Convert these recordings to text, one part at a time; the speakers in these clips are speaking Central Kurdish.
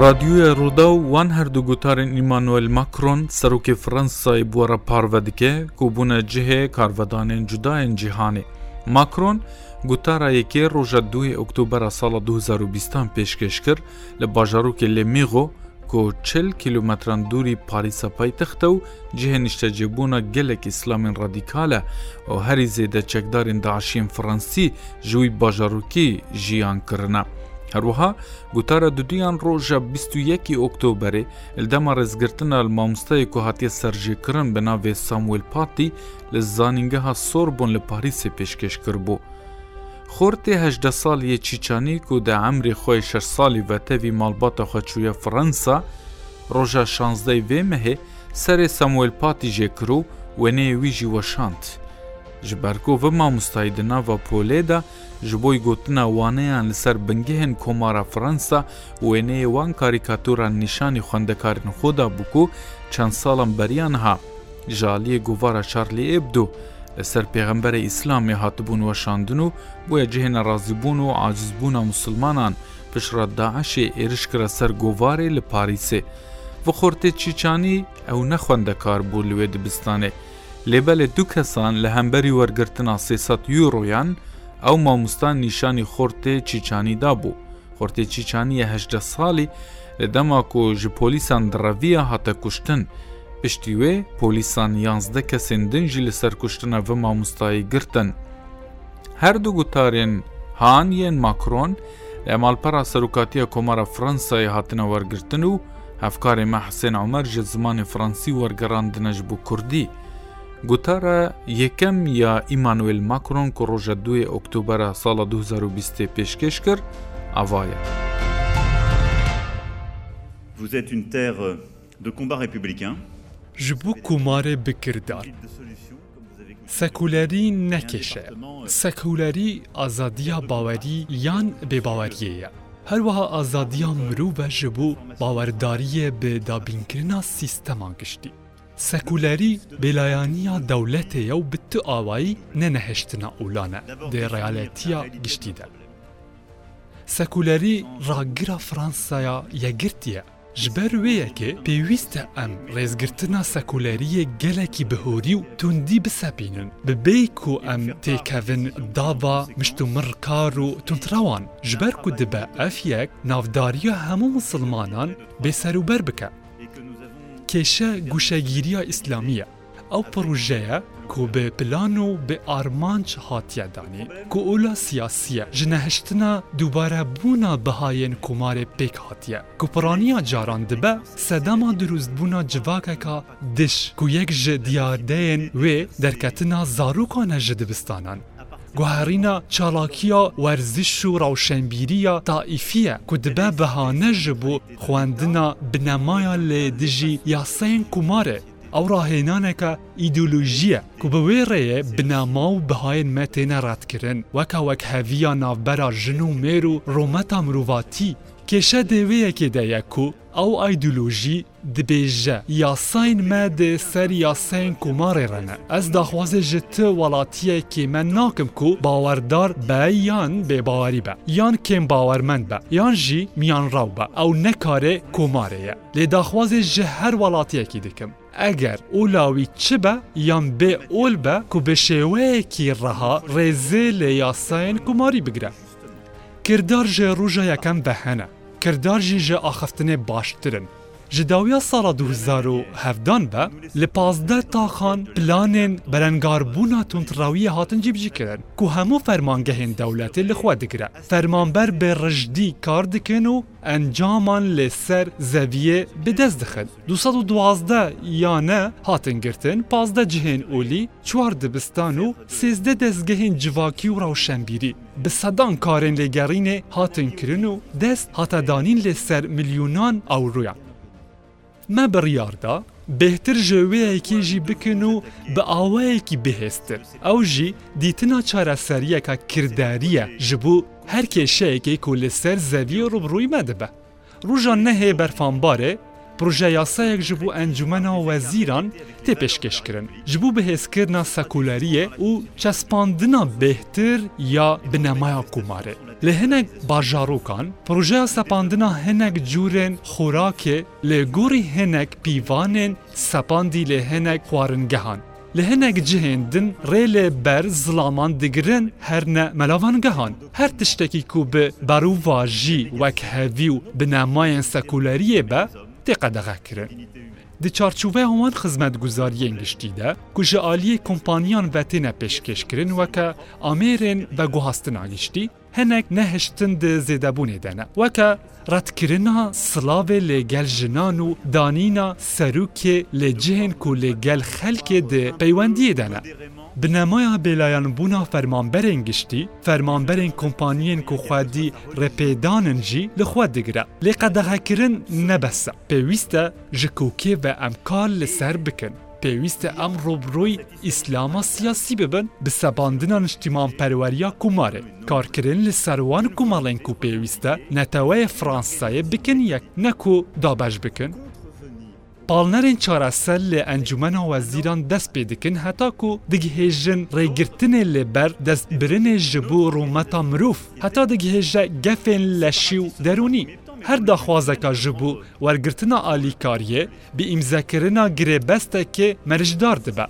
رادیوی ڕوودا و وان هەردوو گوتارن ئیمانوئل ماکرۆن سەرۆکی فەنسای بووەرە پارڤە دکێ کوبوونە جهێ کارڤدانên جوداên جیهانê. ماکرۆن گوتارایەکێ ڕۆژە دوی ئۆکتۆبەرە ساڵە 2020 پێشکەش کرد لە باژارۆکێ لێمیغۆ کو چل کیلومەتران دووری پاریسە پایتەختە و جهێنیشتەجێبوونە گەلێک ئیسلامین ڕادیکالە ئەو هەری زێدە چەکدارین داعشین فەڕەنسی ژووی باژەڕووکی ژیانکردە. هەروەها گوتارە دودیان ڕۆژە 21 ئۆکتۆبرێ ئەلدەما ڕێزگرتنە مامۆستای و هااتە سەرژێکردن بە ناوێ ساموئل پاتی لە زانینگەها سۆر بۆن لە پاریسێ پێشکەش کرد بوو. خۆرتێ هەدە ساڵیە چیچانیک و دە ئەمری خۆی شەر ساڵی بەتەوی ماڵباتە خەچوویە فەنسا، ڕۆژە شانزدەی وێمەهێ سەرێ ساموئل پاتی ژێکر و وێنەیە ویژی وەشاند. ji berkova mamostayî di nava polê de ji bo gotina waneyan li ser bingehên komara Fransa wêneyê wan karîkatura nîşanî xwendekarên xwe da bû ku çend salan beriyan ha jaliyê govara Charlie Hebdo li ser pêxemberê Îslamê hatibûn weşandin û boya cihêna razîbûn û acizbûna musulmanan pişra Daişê êriş kira ser govarê li Parîsê. Bi xortê çîçanî ew ne xwendekar bû li wê dibistanê. لێبەلێ دوو کەسان لە هەمبەری وەرگرتنا 300 یورۆیان ئەو مامۆستان نیشانی خۆرتێ چیچانیدا بوو خۆرتێ چیچانیەهدە ساڵی لە دەماکۆ ژ پۆلیسان دڕەویە هاتە کوشتن پشتی وێ پۆلیسان یانزدە کەسێن دنجی لەسەر کوشتنە بە مامۆستایی گرتن هەردوو گوتارێن هاانیەن ماکرۆن ئەمالپەرا سەرکاتیە کۆمارە فەنسای هاتنە وەرگرتن و هەفکارێ مە حسێن ئەمەرژە زمانی فەنسی وەرگەڕاندنەش بوو کوردی Гутара Yekem ya Emmanuel Macron ку рожа 2 октубра сола 2020 пешкеш кирд, авая. Vous êtes une terre de combat républicain. Ji bo kumarê bikirdar. Sekulerî nekeşe. Sekulerî azadiya bawerî yan bêbaweriyê ye. Herwiha azadiya mirov ve ji bo bawerdariyê bi sisteman sîsteman سەکولەری بێلایەنە دەولەتەیە و بتە ئاوایی نەنەهێشتنە ئەولانە دێڕالەتیە گشتیدا. سەکولەری ڕاگرە فرانسایە یەگرتیە ji ber wêyekê pêwîst e em rêzgirtina sekuleriyê gelekî bihorî û tundî bisepînin bi bê ku em têkevin dava miştummirkar û tundrewan ji ber ku dibe ev yek navdariya hemû musilmanan bêserûber bike کێشە گوشەگیریە ئیسلامیە ئەو پڕژەیە کو بێ پلان و بێ ئارمانچ هاتیادانی کو ئۆلا سیاسیە ژنەهشتنا دووبارە بوونا بەهاەن کومارێ پێک هاتیە کوپڕانیا جاران دبە سەداما دروستبوونا جڤاکەکە دش کو یەک ژە دیاردەیەن وێ دەرکەتنا زارروکانە ژە دبستانان گوهرینە چالاکیا ورزش و ڕەوشەمبیریە تائیفیە کو دبە نجبو بوو خواندنە بنەمایە لێ دژی کماره او ئەو ڕاهێنانەکە ئیدولوژیە کو بە وێ ڕێیە بناما و بەهاین مە تێنە ڕاتکردن وەکە وەک هەویە ناوبەرە ژن و مێر و ڕۆمەتا مرۆڤاتی کێشە دەوەیەکێ دەیە و ئەو ئایدلۆژی دبێژە یاساین مەدێ سەر یاسەین کومارێ ڕەنە ئەس داخوازێ ژ تە وڵاتیەکی من ناکەم کو باوەەردار بە یان بێباواری بە یان کێم باوەرمەند بە یان ژی میانڕاو بە ئەو نەکارێ کۆمارەیە لێ داخوازێ ژە هەر وڵاتیەکی دکم ئەگەر ئولاوی چ بە یان بێ ئۆل بە کو بە شێوەیەکی ڕەها ڕێزێ لە یاساین کوماری بگرە کردار ژێ ڕژە یەکەم بەهەنە کردار ژێژە ئاخفتنێ باشترن ji dawiya sala 2017 be li pazdeh taxan planên berengarbûna tundrawiyê hatin cîbcî kirin ku hemû fermangehên dewletê li xwe dikire. Fermanber bê rijdî kar dikin û encaman lê ser zeviyê bidest dixin. 2012 ya ne hatin girtin pazdeh cihên olî çwar dibistan û sêzde dezgehên civakî û rawşembîrî. Bi sedan karên lêgerînê hatin kirin û dest hatedanîn lê ser milyûnan ewroya. مە بڕیاردا بهتر ژێوەیەکێژی بکن و بە ئاوایەکی بهێستر ئەو ژی دیتنە چارەسەریەکە کردداریە ji بوو هەر کێشەیەکی و لەسەر زەوی ڕوبڕووی مەدەبە ڕژان نەهەیە بەرفانبارێ پروژه یک جبو انجمن و وزیران تی پیشکش کرن. جبو به هسکرنا سکولاریه و چسباندنا بهتر یا بنمای کماره. لهنگ باجاروکان پروژه سپاندنا هنگ جورن خوراکه لگوری هنگ پیوانن سپاندی لهنگ خوارنگهان. لهنگ جهندن ریل بر زلامان دگرن هر هر تشتکی کو به برو واجی وک هفی و به نمای سکولاریه به تقه دغه د چارچوبه همان خزمت گزاری انگشتی ده که جعالی کمپانیان وطنه پشکش کرن و که و گوهاستن هنک نهشتن ده زیده بونه و که رد کرنا سلاو لگل جنان و دانینا سروکه لجهن که لگل خلک ده پیوندی دنه. بنەمایا بێلایەن بوونا فەرمانبەرێن گشتی فەرمانبەرێن کۆمپانیەن کۆخوادی ڕێپێدانن جی لەخوا دیگرە لێ قەدەهاکردن نەبەسە پێویستە ژکوکێ بە ئەمکار لەسەر بکەن پێویستە ئەم ڕۆبڕۆی ئیسلامە سیاسی ببن بسەباندنە نیشتیمان پەروەریە کومارێ کارکردن لە سەروان کومەڵێن و پێویستە نەتەوەی فرانسایە بکن یەک نەکو دابش بکن پالنەرین چارەسەر لێ ئەنجومەنە وەزیران دەست پێ دکن هەتاکو دگهێژن ڕێگرتنێ لێبەر دەستبرنێ ji بۆ ڕوومەتا مرۆڤ هەتا دگهێژە گەفێن لەشی و دەرونی هەر داخوازەکە ji بوو وەرگرتنە ئالیکاریە بە ئیمزەکردنا گرێبەستێکێ مەرجدار دبە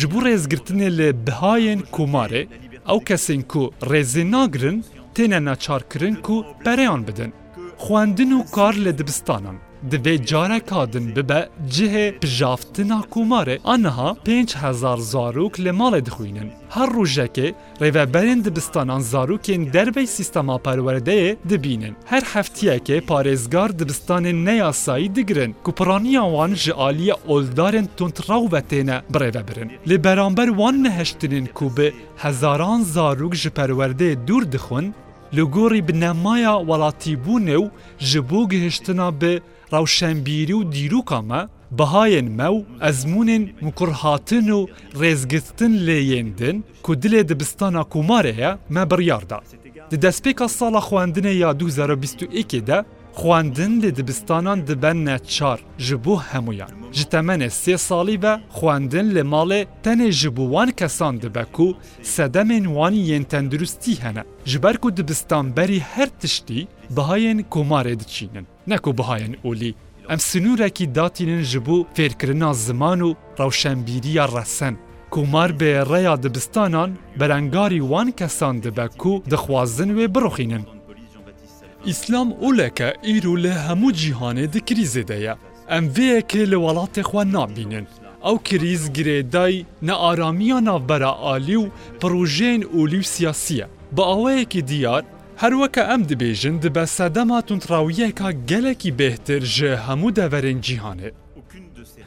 ji بۆ ڕێزگرتنێ لێ بهایên کومارێ ئەو کەسین کو ڕێزی ناگرن تێنە ناچارکردن و پەرەیان بدن خواندن و کار لە دبستانان divê careka din bibe cihê pijaftina kumarê aniha 5000 zarok li malê dixwînin. Her rojekê rêveberên dibistanan zarokên derbey sîstema perwerdeyê dibînin. Her heftiyekê parêzgar dibistanên neyasayî digirin ku piraniya wan ji aliye oldarên tundrawve têne birêvebirin. Li beramber wan neheştinên ku bi hezaran zarok ji perwerdeyê dûr dixwin, li gorî bi nemaya welatîbûnê û ji bo gihiştina bi ڕەوشەمبیری و دیروکەمە بەهاەن مەو ئەزمونێن مکوڕهاتن و ڕێزگرتن لێیێندن کو دلێ دبستانە کومارەیە مە بڕیاردا. دەستپێکە ساڵە خواندنە یا 2021دا خواندن لە دبستانان دبەنە چار ji بۆ هەمویان. ji temenê sê salî ve xwendin li malê tenê ji bo wan kesan dibe ku sedemên wanî yên tendurustî hene. Ji ber ku dibistan berî her tiştî بەهایەن کۆمارێ دچینن نەکو بەهایەن ئۆلی ئەم سنوورێکی داتینن ji بۆ فێرکردنا زمان و ڕەوشەمبیریە ڕەسەن کۆمار بێ ڕێیا دبستانان بەرەنگاری وان کەسان دەبەک و دەخوازن وێ بڕۆخینن ئیسلام ئولەکە ئیر و لە هەموو جیهانێ دکریزێدەیە ئەم vەیەکێ لە وڵاتێخوا نابینن ئەو کریز گرێدای نەئارامیە ناوبەرە عالی و پرۆژێن ئۆلی و سیاسیە بە ئەوەیەکی دیار هەروەکە ئەم دبێژن بە سەدەما تونراویەکە گەلێکی بهتر ژە هەموو دەڤەرێن جیهانێ.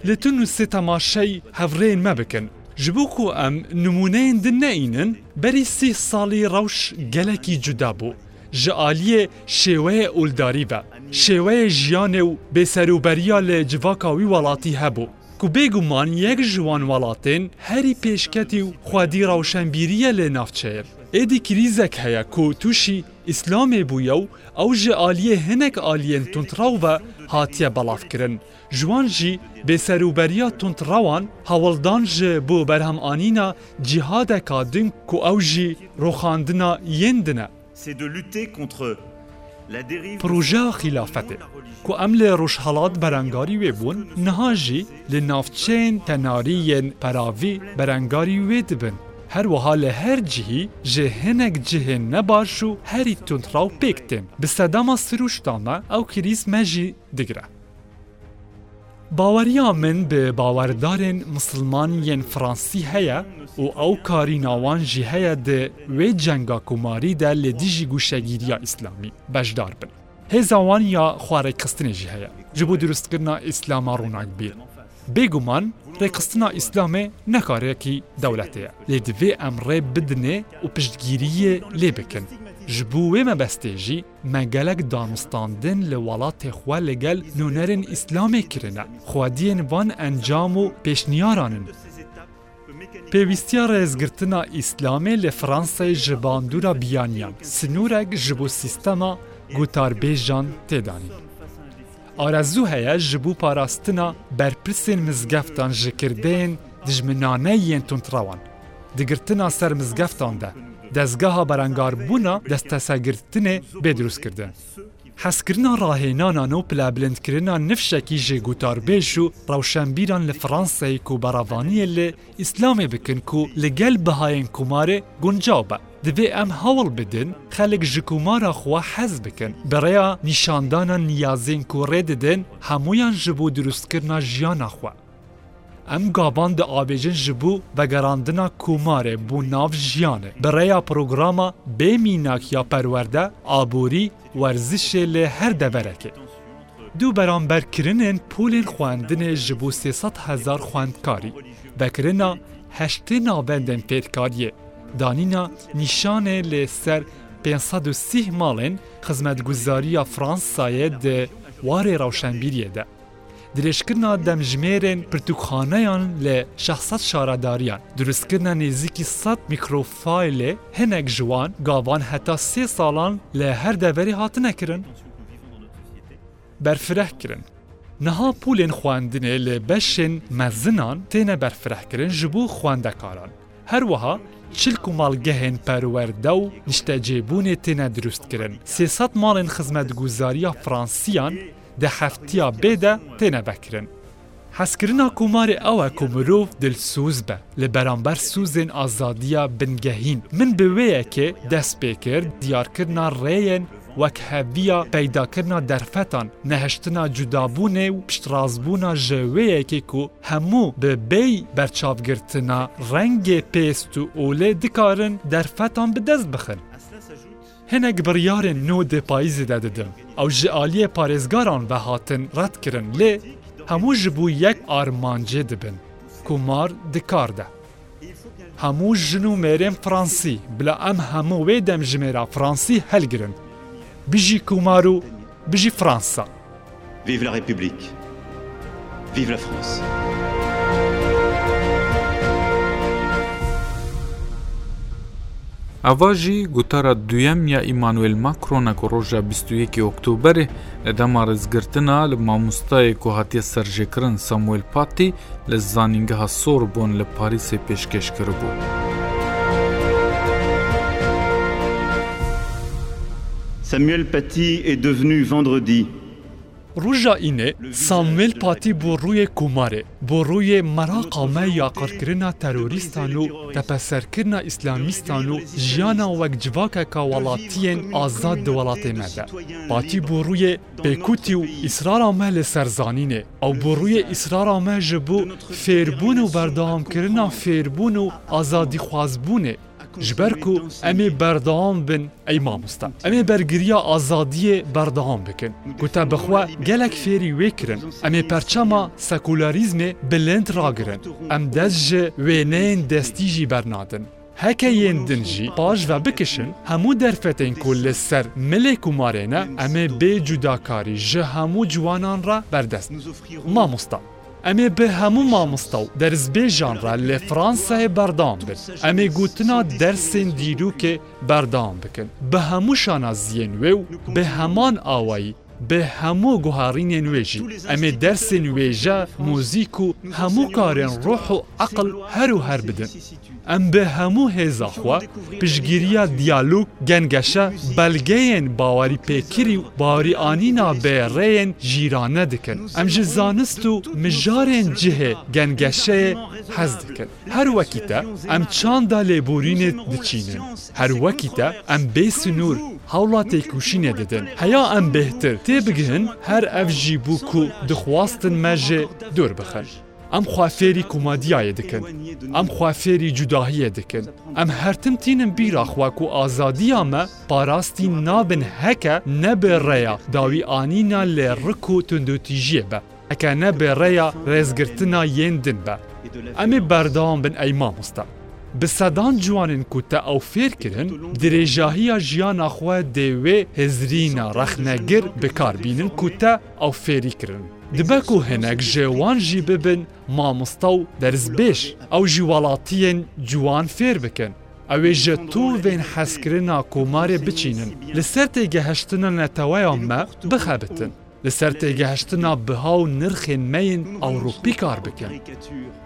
لە تون و سێ تەماشەی هەڤڕێن مەبکن ژبووک و ئەم نمونەیەن دن نەئینن بەری سی ساڵی ڕەوش گەلێکی جودا بوو. ji aliyê şêweye uldarî be. Şêweye jiyanê û bêserûberiya lê civaka wî welatî hebû. کو بێگومان یەک ژوان وڵاتێن هەری پێشکەتی و خوادی ڕەوشەمبیریە لێ ناوچەیە ئێدی کریزەک هەیە کو تووشی ئیسلامێ بووە و ئەو ژە ئالیە هەنێک ئالیەن تونتراوە هاتیە بەڵافکردن ژوان ژی بێسەروبەریا تونتراوان هەوڵدان ژە بۆ بەرهەمانینە جیهادەکا دنگ کو ئەو ژی ڕۆخاندنە یندنە. C'est de lutter contre پروژه خلافته کو امل لێ ڕۆژهڵات بەرەنگاری وێبوون نەهاژی لە ناوچەین تەناریەن پەراوی بەرەنگاری وێ دبن هر لە هەر جیهی ژێ هەنێک جهێن نباشو هری تونت راو پیکتن بە سەداما سروشدانە او کریز مجی دگره باوەریان من بە باوەڕدارێن مسلمانیەن فранسی هەیە و ئەو کاریناوان ژی هەیە دە وێ جەنگا کوماریدا لە دیژی گوشەگیریە ئیسلامی بەشدار بن. هێزاوان یا خوارێکخستنێژی هەیە ji بۆ دروستکردنا ئیسلاما ڕووناکبیر. بێگومان ڕێکخستنا ئیسلامێ نەکارێکی دەولەتەیە لێ دوێ ئەمڕێ بدنێ و پشتگیریە لێ بکن جبوه مبستجي ما قالك دانستاندن لولات خوا لقل نونرن اسلامي كرنا خوادين بان انجامو بشنيارانن پیوستیا رزگرتنا اسلامی لفرانس جباندورا بیانیان سنورگ جبو سیستما گوتار بیجان تیدانی آرزو هیا جبو پاراستنا برپرسین مزگفتان جکردین دجمنانه ینتون تراوان دگرتنا سر مزگفتان برانگار بونا دست بدروس دەستگەها بەرەنگاربوونا دەستەسەگرتنێ نو پلا بلند کرنا نفشکی جه گوتار بیشو روشن بیران فرانسای کو بەڕەوانیە لێ اسلامی بکن کو لگل بهاین کومارێ گنجاو با. دەبێ ام هاول بدن خلق ji کومارە خوا حز بکن برای نیشاندانە نیازین کو ڕێددن همویان جبو درست کرنا ژیانە خواه. Em gavan diavêjin ji bo vegerandina kumarê e bû nav jiyanê. E. Bi rêya programa bêmînak ya perwerde, aborî, werzişê lê her deverekê. E. Du beramberkirinên polên xwendinê ji bo sêsad hezar xwendkarî, vekirina heştê navendên fêtkariyê, danîna nîşanê lê ser 530 malên xizmetguzariya Fransayê di warê rewşenbîriyê de. درێژکردنا دەمژمێرێن پرتوخانەیان لە 16 شارەداریان دروستکردە نێزییکی 100 میکرۆفایلێ هەنێک جوان گاوان هەتا سێ ساڵان لە هەر دەڤری هاتنەکردن بەرفرەکردن نەها پولێن خواردنێ لە بەشێن مەزنان تێنە بەرفرەکردن ji بوو خوێندەکاران هەروەها چلک و ماڵگەهێن پەروەەردە و نیشتەجێبوونێ تێنە دروستکردن سێسە ماڵێن خزمەت گوزاریە فرانسیان دە هەفتیا بێدە تێنە بکرن حسکرنا کۆماری او کۆ دل سوز بە لبرانبر سوزن آزادیا بنگهین من که دست بوەیەکێ دەست پێکرد دیارکردنا ڕێن وەک هەبیە پەیداکردنا دەرفەتان نهشتنا جدابونه و پشتڕازبوونا که همو به بی برچاب گرتنا رنگ پیستو اوله دکارن به دست بخن hinek biryarên nû dê payîzê de didin ew ji aliyê parêzgaran vehatin red kirin lê hemû ji bo yek armancê dibin Kumar dikar de Hemû jin û mêrên Fransî bila em hemû wê dem ji mêra Fransî helgirin bijî kumar û bijî Fransa Vive la République Vive la France! Ava jî gotara duyem ya Emmanuel Macrona ku roja 21 oktoberê li dema rizgirtina li mamostayê ku hatiye serjêkirin Samuel Paty li zanîngeha Sorbon li Parîsê pêşkeş kiribû. Samuel Paty est devenu vendredi روژا اینه سامویل پاتی بو روی کوماره بو روی مراقا ما یا قرکرنا تروریستانو تپسرکرنا اسلامیستانو جیانا وک جواکا کا ولاتین آزاد دو ولات مده پاتی بو روی پیکوتی و اصرارا ما لسرزانینه او بو روی اصرارا ما جبو فیربون و بردام کرنا فیربون و آزادی خوازبونه ji ber ku em ê berdewam bin ey mamosta em ê bergiriya azadiyê berdewam bikin ku te bi xwe gelek fêrî wê kirin em ê perçema sekûlerîzmê bilind ragirin em dest ji wêneyên destî jî bernadin Hekeyên din jî paş ve bikişin hemû derfetên ku li ser milê kumarê ne em ê bê cudakarî ji hemû ciwanan re berdest. Mamosta. ئەمێ بە هەموو مامۆستا و دەرزبێژانرا لە فرانسای بەردام بن ئەمێ گوتنا دەرسێن دیروکێ بەردام بکەن بە هەموو شانە زیێنوێ و بە هەمان ئاوایی به همو گوهارین نویجی، امه درس نویجا موزیکو، و کارین روح و عقل هر و هر بدن به بە هەموو هێزاخوا پشگیریە دیالوگ گەنگەشە بلگین باوری پیکری و باوری بێڕێن ژیرانە دکن ام ژ مجارن جه مژارێن جهێ هر حەز دکن هەر وەکیتە ئەم چاندا لێبورینێت دچینن هەر سنور ئەم بێ سنوور هاوڵاتێک ام بهتر تێ بگرن هەر ئەفژی بووک و دخواستن مەژێ دۆر بخەن. ئەم خوافێری کومادیایە دکن ئەم خوافێری جوداهیە دکن ئەم هەرتم تینم بیراخواک و ئازادیامە پاراستی نابن هەکە نەبێ ڕێیا داوی ئانینا لێ ڕک و تونندوتیژیە بە ئەکە نەبێ ڕێیا ڕێزگرتنا یێندن بە ئەمێ بەرداوام بن ئەی مامۆستا بسدان جوانن كوتا او فيركرن درجاهية جيان اخوة ديوي هزرينا رخنگر بكاربينن كوتا او فيركرن دبكو هناك جوان جي ببن ما مستو درز بيش او جوالاتين جوان فيربكن او جتو وین حسکرنا کومار بچینن لسرت گهشتنا نتوایا ما بخابتن لسرت گهشتنا بهاو نرخ مین اوروپی کار بکن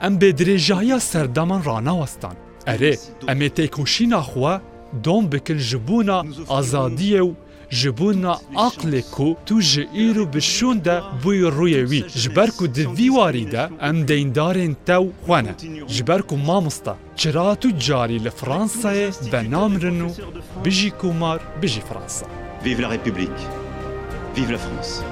ام بدری جایا سردمان رانا وستان اره امه تکوشینا خوا دوم بکن جبونا ازادیه و جبونا عقل کو تو جئیرو بشون ده بوی روی وی جبرکو دویواری ده ام دیندارین تو خوانه جبرکو مامستا چرا تو جاری لفرانسای بنام بجی کمار بجی فرانسا Vive la République, vive la France.